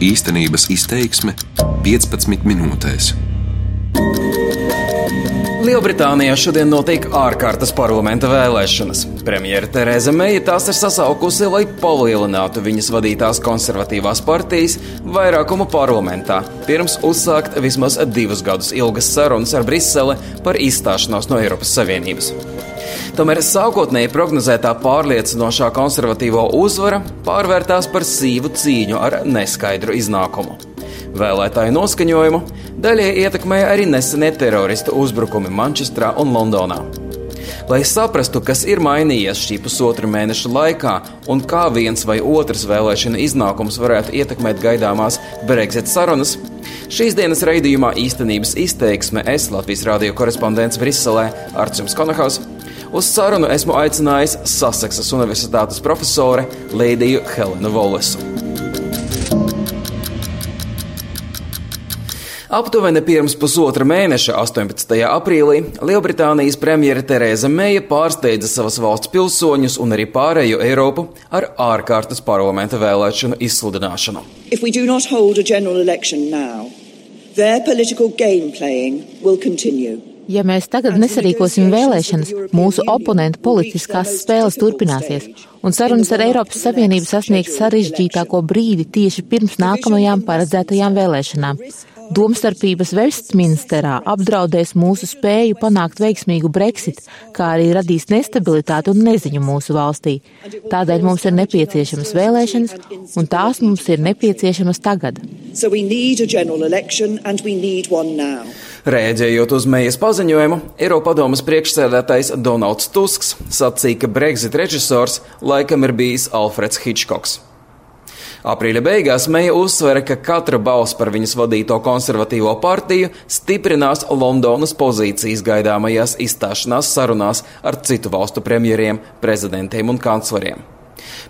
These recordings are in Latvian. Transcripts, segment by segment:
Īstenības izteiksme 15 minūtēs. Lielbritānijā šodien notiek ārkārtas parlamenta vēlēšanas. Premjera Terēza Meija tās ir sasaukusi, lai palielinātu viņas vadītās konservatīvās partijas vairākumu parlamentā, pirms uzsākt vismaz divus gadus ilgas sarunas ar Brisele par izstāšanos no Eiropas Savienības. Tomēr sākotnēji prognozētā pārliecinošā konservatīvo uzvara pārvērtās par sīvu cīņu ar neskaidru iznākumu. Vēlētāju noskaņojumu daļai ietekmēja arī nesenie teroristu uzbrukumi Manchestrā un Londonā. Lai saprastu, kas ir mainījies šī pusotra mēneša laikā un kā viens vai otrs vēlēšana iznākums varētu ietekmēt gaidāmās Brexit sarunas, šīs dienas raidījumā īstenības izteiksme es Latvijas radio korespondents Briselē Arčuns Konahaus Uz sarunu esmu aicinājis Saseksas Universitātes profesore Lēdiju Helenu Volesu. Aptuveni pirms pusotra mēneša, 18. aprīlī, Lielbritānijas premjera Terēza Meija pārsteidza savas valsts pilsoņus un arī pārējo Eiropu ar ārkārtas parlamenta vēlēšanu izsludināšanu. Now, their political game playing will continue. Ja mēs tagad nesarīkosim vēlēšanas, mūsu oponentu politiskās spēles turpināsies, un sarunas ar Eiropas Savienību sasniegs sarežģītāko brīdi tieši pirms nākamajām paredzētajām vēlēšanām. Domstarpības Westminsterā apdraudēs mūsu spēju panākt veiksmīgu Brexit, kā arī radīs nestabilitāti un neziņu mūsu valstī. Tādēļ mums ir nepieciešamas vēlēšanas, un tās mums ir nepieciešamas tagad. So Rēģējot uz mējas paziņojumu, Eiropadomas priekšsēdētājs Donalds Tusks sacīja, ka Brexit režisors laikam ir bijis Alfreds Hitchcocks. Aprīļa beigās Meija uzsvera, ka katra balss par viņas vadīto konservatīvo partiju stiprinās Londonas pozīcijas gaidāmajās izstāšanās sarunās ar citu valstu premjeriem, prezidentiem un kancleriem.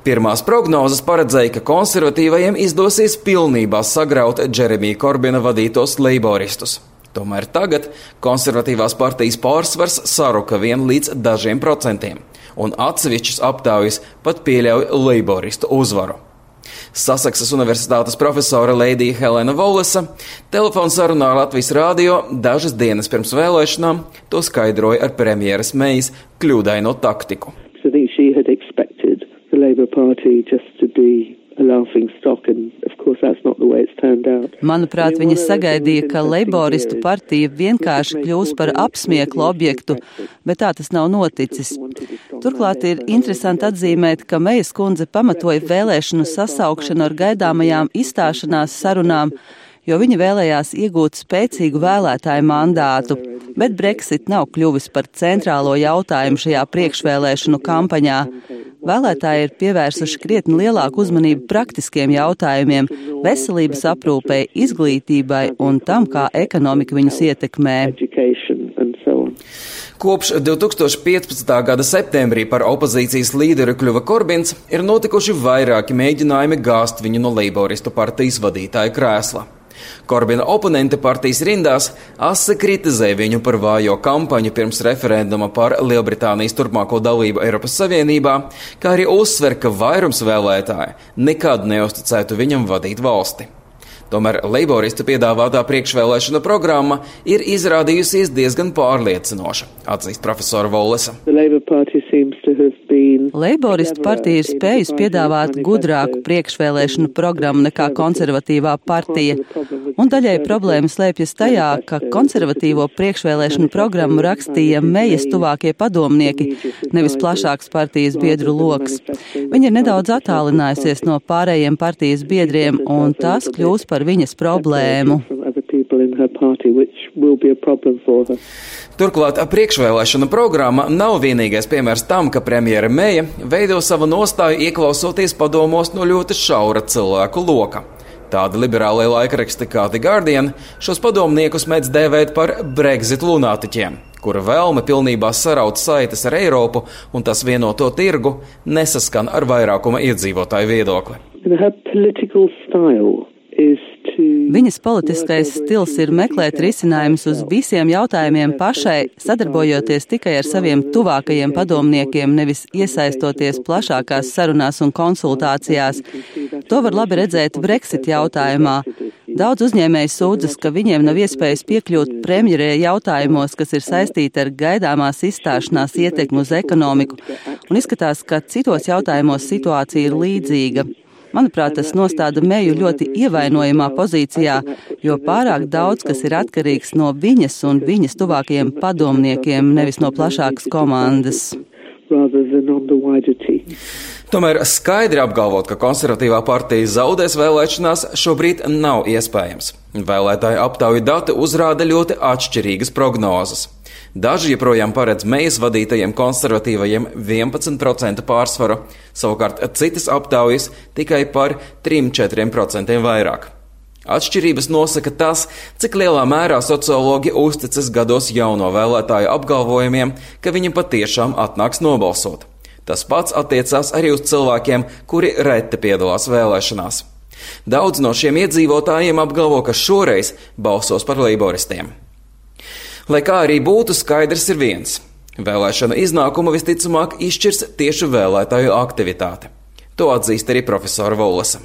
Pirmās prognozes paredzēja, ka konservatīvajiem izdosies pilnībā sagraut Džeremija Korbina vadītos leiboristus. Tomēr tagad konservatīvās partijas pārsvars saruka vien līdz dažiem procentiem, un atsevišķas aptaujas pat pieļauj leiboristu uzvaru. Sasaksas Universitātes profesore Leidija Helena Volesa telefonsarunā Latvijas rādio dažas dienas pirms vēlēšanām to skaidroja ar premjeras Meijas kļūdaino taktiku. So Manuprāt, viņi sagaidīja, ka Leiboristu partija vienkārši kļūs par apsmieklu objektu, bet tā tas nav noticis. Turklāt ir interesanti atzīmēt, ka Mejas kundze pamatoja vēlēšanu sasaukšanu ar gaidāmajām izstāšanās sarunām, jo viņa vēlējās iegūt spēcīgu vēlētāju mandātu, bet Brexit nav kļuvis par centrālo jautājumu šajā priekšvēlēšanu kampaņā. Vēlētāji ir pievērsuši krietni lielāku uzmanību praktiskiem jautājumiem, veselības aprūpei, izglītībai un tam, kā ekonomika viņus ietekmē. Kopš 2015. gada septembrī par opozīcijas līderi kļuva Korbins, ir notikuši vairāki mēģinājumi gāzt viņu no Leiboristu partijas vadītāja krēsla. Korbina oponente partijas rindās asi kritizē viņu par vājo kampaņu pirms referenduma par Lielbritānijas turpmāko dalību Eiropas Savienībā, kā arī uzsver, ka vairums vēlētāji nekad neusticētu viņam vadīt valsti. Tomēr Leiboristu piedāvātā priekšvēlēšana programma ir izrādījusies diezgan pārliecinoša, atzīst profesora Volesa. Leiboristu partija ir spējusi piedāvāt gudrāku priekšvēlēšanu programmu nekā konservatīvā partija, un daļai problēma slēpjas tajā, ka konservatīvo priekšvēlēšanu programmu rakstīja mejas tuvākie padomnieki, nevis plašāks partijas biedru loks. Viņa ir nedaudz attālinājusies no pārējiem partijas biedriem, un tas kļūs par viņas problēmu. Turklāt priekšvēlēšana programma nav vienīgais piemērs tam, ka premjera Meija veido savu nostāju ieklausoties padomos no ļoti šaura cilvēku loka. Tādi liberālie laikraksti kā The Guardian šos padomniekus mēdz dēvēt par Brexit lunātiķiem, kura vēlme pilnībā saraut saites ar Eiropu un tas vienoto tirgu nesaskan ar vairākuma iedzīvotāju viedokli. Viņas politiskais stils ir meklēt risinājumus uz visiem jautājumiem pašai, sadarbojoties tikai ar saviem tuvākajiem padomniekiem, nevis iesaistoties plašākās sarunās un konsultācijās. To var labi redzēt Brexit jautājumā. Daudz uzņēmēji sūdzas, ka viņiem nav iespējas piekļūt premjerē jautājumos, kas ir saistīti ar gaidāmās izstāšanās ietekmu uz ekonomiku, un izskatās, ka citos jautājumos situācija ir līdzīga. Manuprāt, tas nostāda Meju ļoti ievainojamā pozīcijā, jo pārāk daudz kas ir atkarīgs no viņas un viņas tuvākajiem padomniekiem, nevis no plašākas komandas. Tomēr skaidri apgalvot, ka konservatīvā partija zaudēs vēlēšanās, šobrīd nav iespējams. Vēlētāju aptauju dati uzrāda ļoti atšķirīgas prognozes. Daži joprojām paredz mejas vadītajiem konservatīvajiem 11% pārsvaru, savukārt citas aptaujas tikai par 3-4% vairāk. Atšķirības nosaka tas, cik lielā mērā sociologi uzticas gados jauno vēlētāju apgalvojumiem, ka viņi patiešām atnāks nobalsot. Tas pats attiecās arī uz cilvēkiem, kuri reti piedalās vēlēšanās. Daudz no šiem iedzīvotājiem apgalvo, ka šoreiz balsos par leiboristiem. Lai kā arī būtu, skaidrs ir viens. Vēlēšana iznākumu visticamāk izšķirs tieši vēlētāju aktivitāte. To atzīst arī profesora Volasa.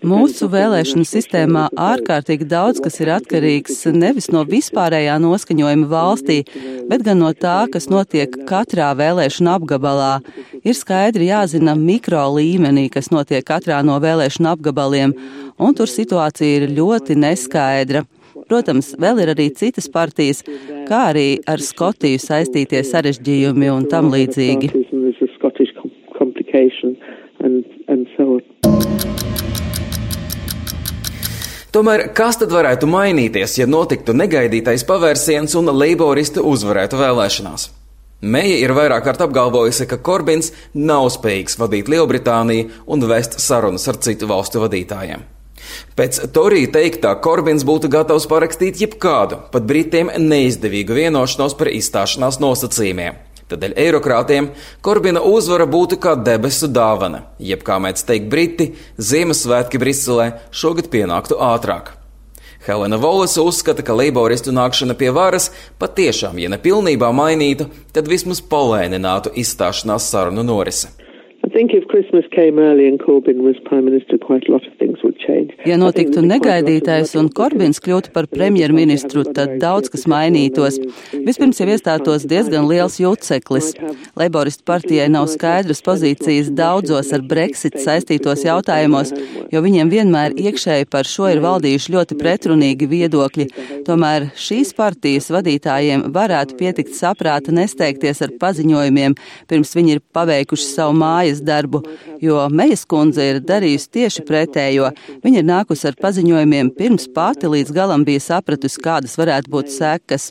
Mūsu vēlēšanu sistēmā ārkārtīgi daudz kas ir atkarīgs nevis no vispārējā noskaņojuma valstī, bet gan no tā, kas notiek katrā vēlēšana apgabalā. Ir skaidri jāzina mikro līmenī, kas notiek katrā no vēlēšana apgabaliem, un tur situācija ir ļoti neskaidra. Protams, vēl ir arī citas partijas, kā arī ar Skotiju saistītie sarežģījumi un tam līdzīgi. Tomēr kas tad varētu mainīties, ja notiktu negaidītais pavērsiens un leiboristi uzvarētu vēlēšanās? Meija ir vairāk kārt apgalvojusi, ka Korbins nav spējīgs vadīt Lielbritāniju un vest sarunas ar citu valstu vadītājiem. Pēc Torija teiktā, Korbins būtu gatavs parakstīt jebkādu, pat Britiem neizdevīgu vienošanos par izstāšanās nosacījumiem. Tādēļ eirokrātiem Korbina uzvara būtu kā debesu dāvana, jeb kā mēdz teikt Briti, Ziemassvētki Briselē šogad pienāktu ātrāk. Helena Volesa uzskata, ka leiboristu nākšana pie varas patiešām, ja ne pilnībā mainītu, tad vismaz palēninātu izstāšanās sarunu norisi. Ja notiktu negaidītais un Korbins kļūtu par premjerministru, tad daudz kas mainītos. Vispirms jau iestātos diezgan liels jūtseklis. Leiboristu partijai nav skaidras pozīcijas daudzos ar Brexit saistītos jautājumos, jo viņiem vienmēr iekšēji par šo ir valdījuši ļoti pretrunīgi viedokļi. Tomēr šīs partijas vadītājiem varētu pietikt saprāta nesteigties ar paziņojumiem, pirms viņi ir paveikuši savu mājas darbu, jo Mejas kundze ir darījusi tieši pretējo. Viņa ir nākusi ar paziņojumiem pirms pati līdz galam bija sapratusi, kādas varētu būt sekas.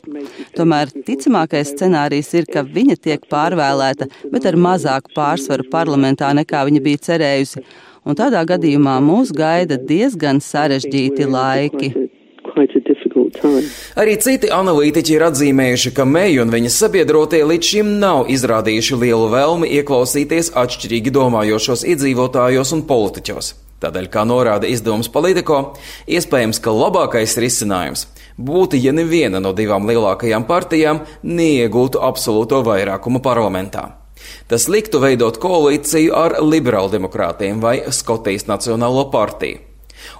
Tomēr ticamākais scenārijs ir, ka viņa tiek pārvēlēta, bet ar mazāku pārsvaru parlamentā nekā viņa bija cerējusi. Un tādā gadījumā mūs gaida diezgan sarežģīti laiki. Arī citi analītiķi ir atzīmējuši, ka Meija un viņas sabiedrotie līdz šim nav izrādījuši lielu vēlmi ieklausīties atšķirīgi domājošos iedzīvotājos un politiķos. Tādēļ, kā norāda izdevums Politico, iespējams, ka labākais risinājums būtu, ja neviena no divām lielākajām partijām neiegūtu absolūto vairākumu parlamentā. Tas liktu veidot koalīciju ar liberāldemokrātiem vai Skotijas Nacionālo partiju.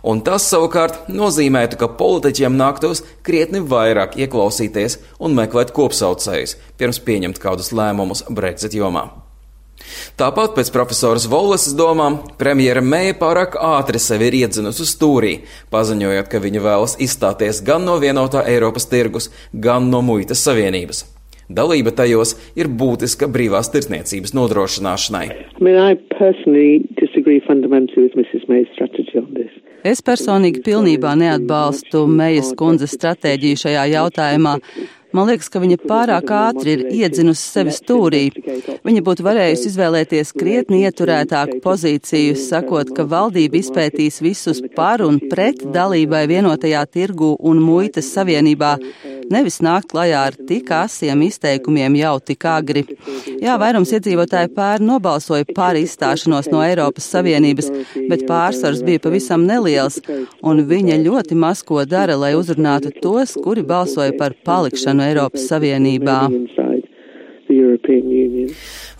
Un tas savukārt nozīmētu, ka politiķiem nāktos krietni vairāk ieklausīties un meklēt kopsaucējus, pirms pieņemt kādus lēmumus Brexit jomā. Tāpat pēc profesoras Volesas domām, premjera Meija pārāk ātri sevi ir iedzinusi stūrī, paziņojot, ka viņa vēlas izstāties gan no vienotā Eiropas tirgus, gan no muitas savienības. Dalība tajos ir būtiska brīvās tirdzniecības nodrošināšanai. I mean, Es personīgi pilnībā neatbalstu Mejas kundzes stratēģiju šajā jautājumā. Man liekas, ka viņa pārāk ātri ir iedzinusi sevi stūrī. Viņa būtu varējusi izvēlēties krietni ieturētāku pozīciju, sakot, ka valdība izpētīs visus par un pret dalībai vienotajā tirgu un muitas savienībā, nevis nākt klajā ar tik asiem izteikumiem jau tik agri. Jā, vairums iedzīvotāji pēr nobalsoja par izstāšanos no Eiropas Savienības, bet pārsvars bija pavisam neliels, un viņa ļoti maz ko dara, lai uzrunātu tos, kuri balsoja par palikšanu Eiropas Savienībā.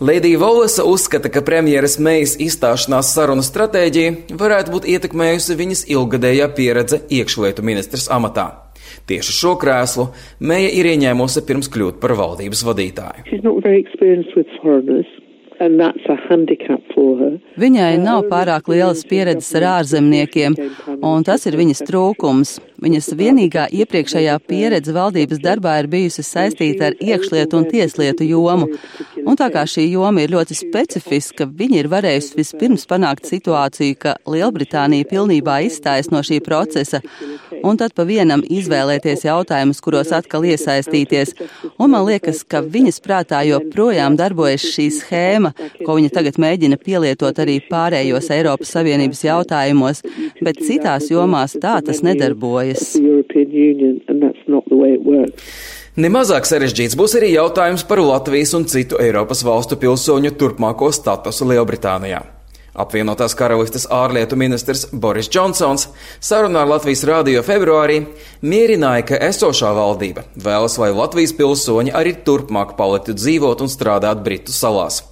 Lēdija Volesa uzskata, ka premjeras Meijas izstāšanās sarunu stratēģija varētu būt ietekmējusi viņas ilgadējā pieredze iekšlietu ministrs amatā. Tieši šo krēslu Meija ir ieņēmusi pirms kļūt par valdības vadītāju. Viņai nav pārāk lielas pieredzes ar ārzemniekiem, un tas ir viņas trūkums. Viņas vienīgā iepriekšējā pieredze valdības darbā ir bijusi saistīta ar iekšlietu un tieslietu jomu. Un tā kā šī joma ir ļoti specifiska, viņa ir varējusi vispirms panākt situāciju, ka Lielbritānija pilnībā izstājas no šī procesa, un tad pa vienam izvēlēties jautājumus, kuros atkal iesaistīties. Un man liekas, ka viņas prātā joprojām darbojas šī schēma, ko viņa tagad mēģina pielietot arī pārējos Eiropas Savienības jautājumos, bet citās jomās tā tas nedarbojas. Nemazāk sarežģīts būs arī jautājums par Latvijas un citu Eiropas valstu pilsoņu turpmāko statusu Lielbritānijā. Apvienotās karalistes ārlietu ministrs Boris Džonsons sarunā ar Latvijas rādio februārī mierināja, ka esošā valdība vēlas, lai Latvijas pilsoņi arī turpmāk paliktu dzīvot un strādāt Britu salās.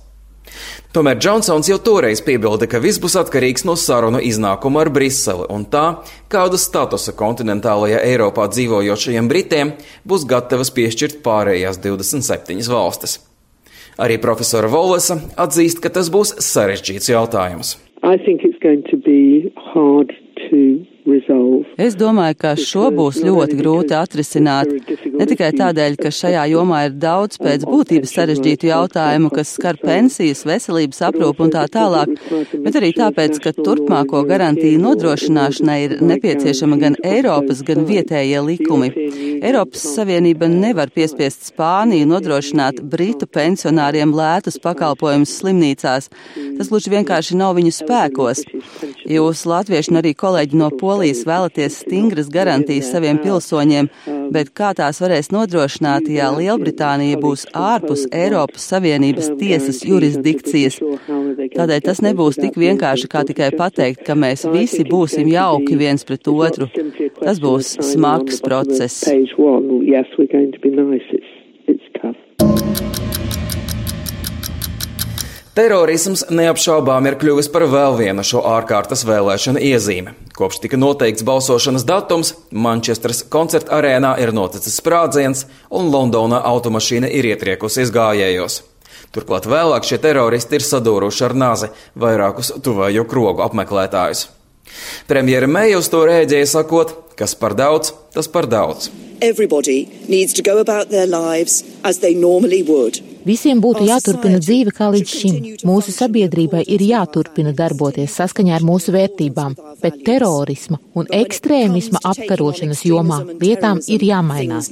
Tomēr Džonsons jau toreiz piebilda, ka viss būs atkarīgs no sarunu iznākuma ar Briseli un tā, kādu statusu kontinentālajā Eiropā dzīvojošajiem Britiem būs gatavas piešķirt pārējās 27 valstis. Arī profesora Volesa atzīst, ka tas būs sarežģīts jautājums. I think it's going to be hard to Es domāju, ka šo būs ļoti grūti atrisināt. Ne tikai tādēļ, ka šajā jomā ir daudz pēc būtības sarežģītu jautājumu, kas skar pensijas, veselības aprūpu un tā tālāk, bet arī tāpēc, ka turpmāko garantiju nodrošināšanai ir nepieciešama gan Eiropas, gan vietējie likumi. Eiropas Savienība nevar piespiest Spāniju nodrošināt Britu pensionāriem lētus pakalpojumus slimnīcās. Tas gluži vienkārši nav viņu spēkos. Jūs, latvieši un arī kolēģi no Polijas, Polijas vēlaties stingras garantijas saviem pilsoņiem, bet kā tās varēs nodrošināt, ja Lielbritānija būs ārpus Eiropas Savienības tiesas jurisdikcijas? Tādēļ tas nebūs tik vienkārši kā tikai pateikt, ka mēs visi būsim jauki viens pret otru. Tas būs smags process. Terorisms neapšaubām ir kļuvis par vēl vienu šo ārkārtas vēlēšanu iezīmi. Kopš tika noteikts balsošanas datums, Manchesteras koncerta arēnā ir noticis sprādziens, un Londonā automašīna ir ietriekusies gājējos. Turklāt vēlāk šie teroristi ir sadūruši ar nazi vairākus tuvējo krogu apmeklētājus. Premjera Meija uz to rēģēja sakot, kas par daudz, tas par daudz. Everybody needs to go about their lives as they normally would. Visiem būtu jāturpina dzīve kā līdz šim. Mūsu sabiedrībai ir jāturpina darboties saskaņā ar mūsu vērtībām, bet terorisma un ekstrēmisma apkarošanas jomā lietām ir jāmainās.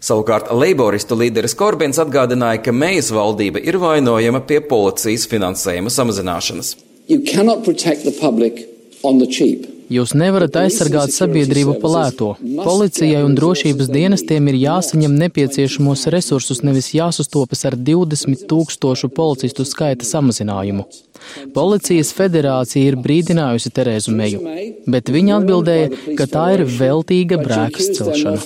Savukārt Leiboristu līderis Korbins atgādināja, ka Mejas valdība ir vainojama pie policijas finansējuma samazināšanas. You cannot protect the public on the cheap. Jūs nevarat aizsargāt sabiedrību pa lēto. Policijai un drošības dienestiem ir jāsaņem nepieciešamos resursus, nevis jāsastopas ar 20 tūkstošu policistu skaita samazinājumu. Policijas federācija ir brīdinājusi Terēzu Meju, bet viņa atbildēja, ka tā ir veltīga brēkas celšana.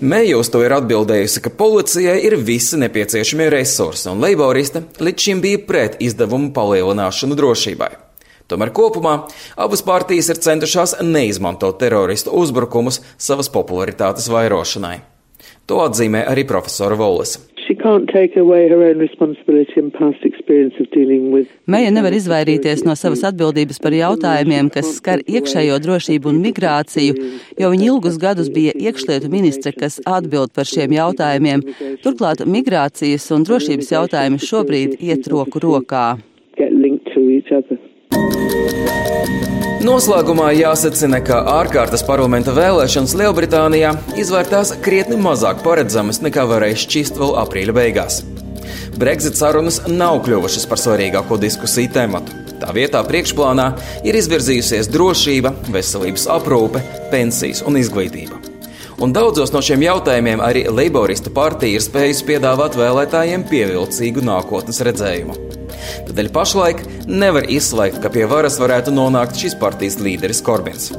Meija uz to ir atbildējusi, ka policijai ir visi nepieciešamie resursi, un leiboriste līdz šim bija pret izdevumu palielināšanu drošībai. Tomēr kopumā abas partijas ir centušās neizmantot teroristu uzbrukumus savas popularitātes vairošanai. To atzīmē arī profesora Volis. Meija nevar izvairīties no savas atbildības par jautājumiem, kas skar iekšējo drošību un migrāciju, jo viņa ilgus gadus bija iekšlietu ministre, kas atbild par šiem jautājumiem. Turklāt migrācijas un drošības jautājumi šobrīd iet roku rokā. Noslēgumā jāsacina, ka ārkārtas parlamenta vēlēšanas Lielbritānijā izvērtās krietni mazāk paredzamas nekā varēja šķist vēl aprīļa beigās. Brexit sarunas nav kļuvušas par svarīgāko diskusiju tēmatu. Tā vietā priekšplānā ir izvirzījusies drošība, veselības aprūpe, pensijas un izglītība. Un daudzos no šiem jautājumiem arī Leiboristu partija ir spējusi piedāvāt vēlētājiem pievilcīgu nākotnes redzējumu. Tādēļ pašlaik nevar izslēgt, ka pie varas varētu nonākt šīs partijas līderis Korbins.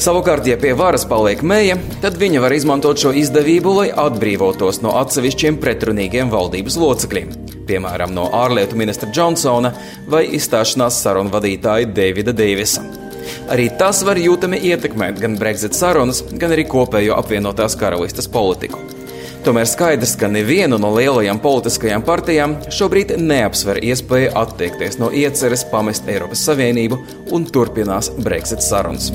Savukārt, ja pie varas paliek mēja, tad viņa var izmantot šo izdevību, lai atbrīvotos no atsevišķiem pretrunīgiem valdības locekļiem, piemēram, no ārlietu ministra Džonsona vai izstāšanās sarunu vadītāja Davida Deivisa. Arī tas var jūtami ietekmēt gan Brexit sarunas, gan arī kopējo apvienotās karalistes politiku. Tomēr skaidrs, ka nevienu no lielajām politiskajām partijām šobrīd neapsver iespēju atteikties no ieceres pamest Eiropas Savienību un turpinās Brexit sarunas.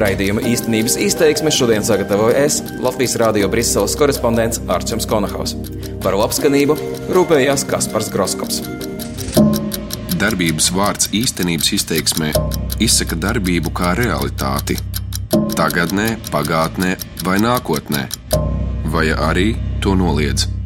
Raidījuma īstenības izteiksme šodien sagatavoju es, Latvijas Rādio Briseles korespondents Arčuns Konahaus. Par labskanību rūpējās Kaspars Groskops. Darbības vārds īstenības izteiksmē izsaka darbību kā realitāti - tagadnē, pagātnē vai nākotnē vai arī to noliedz.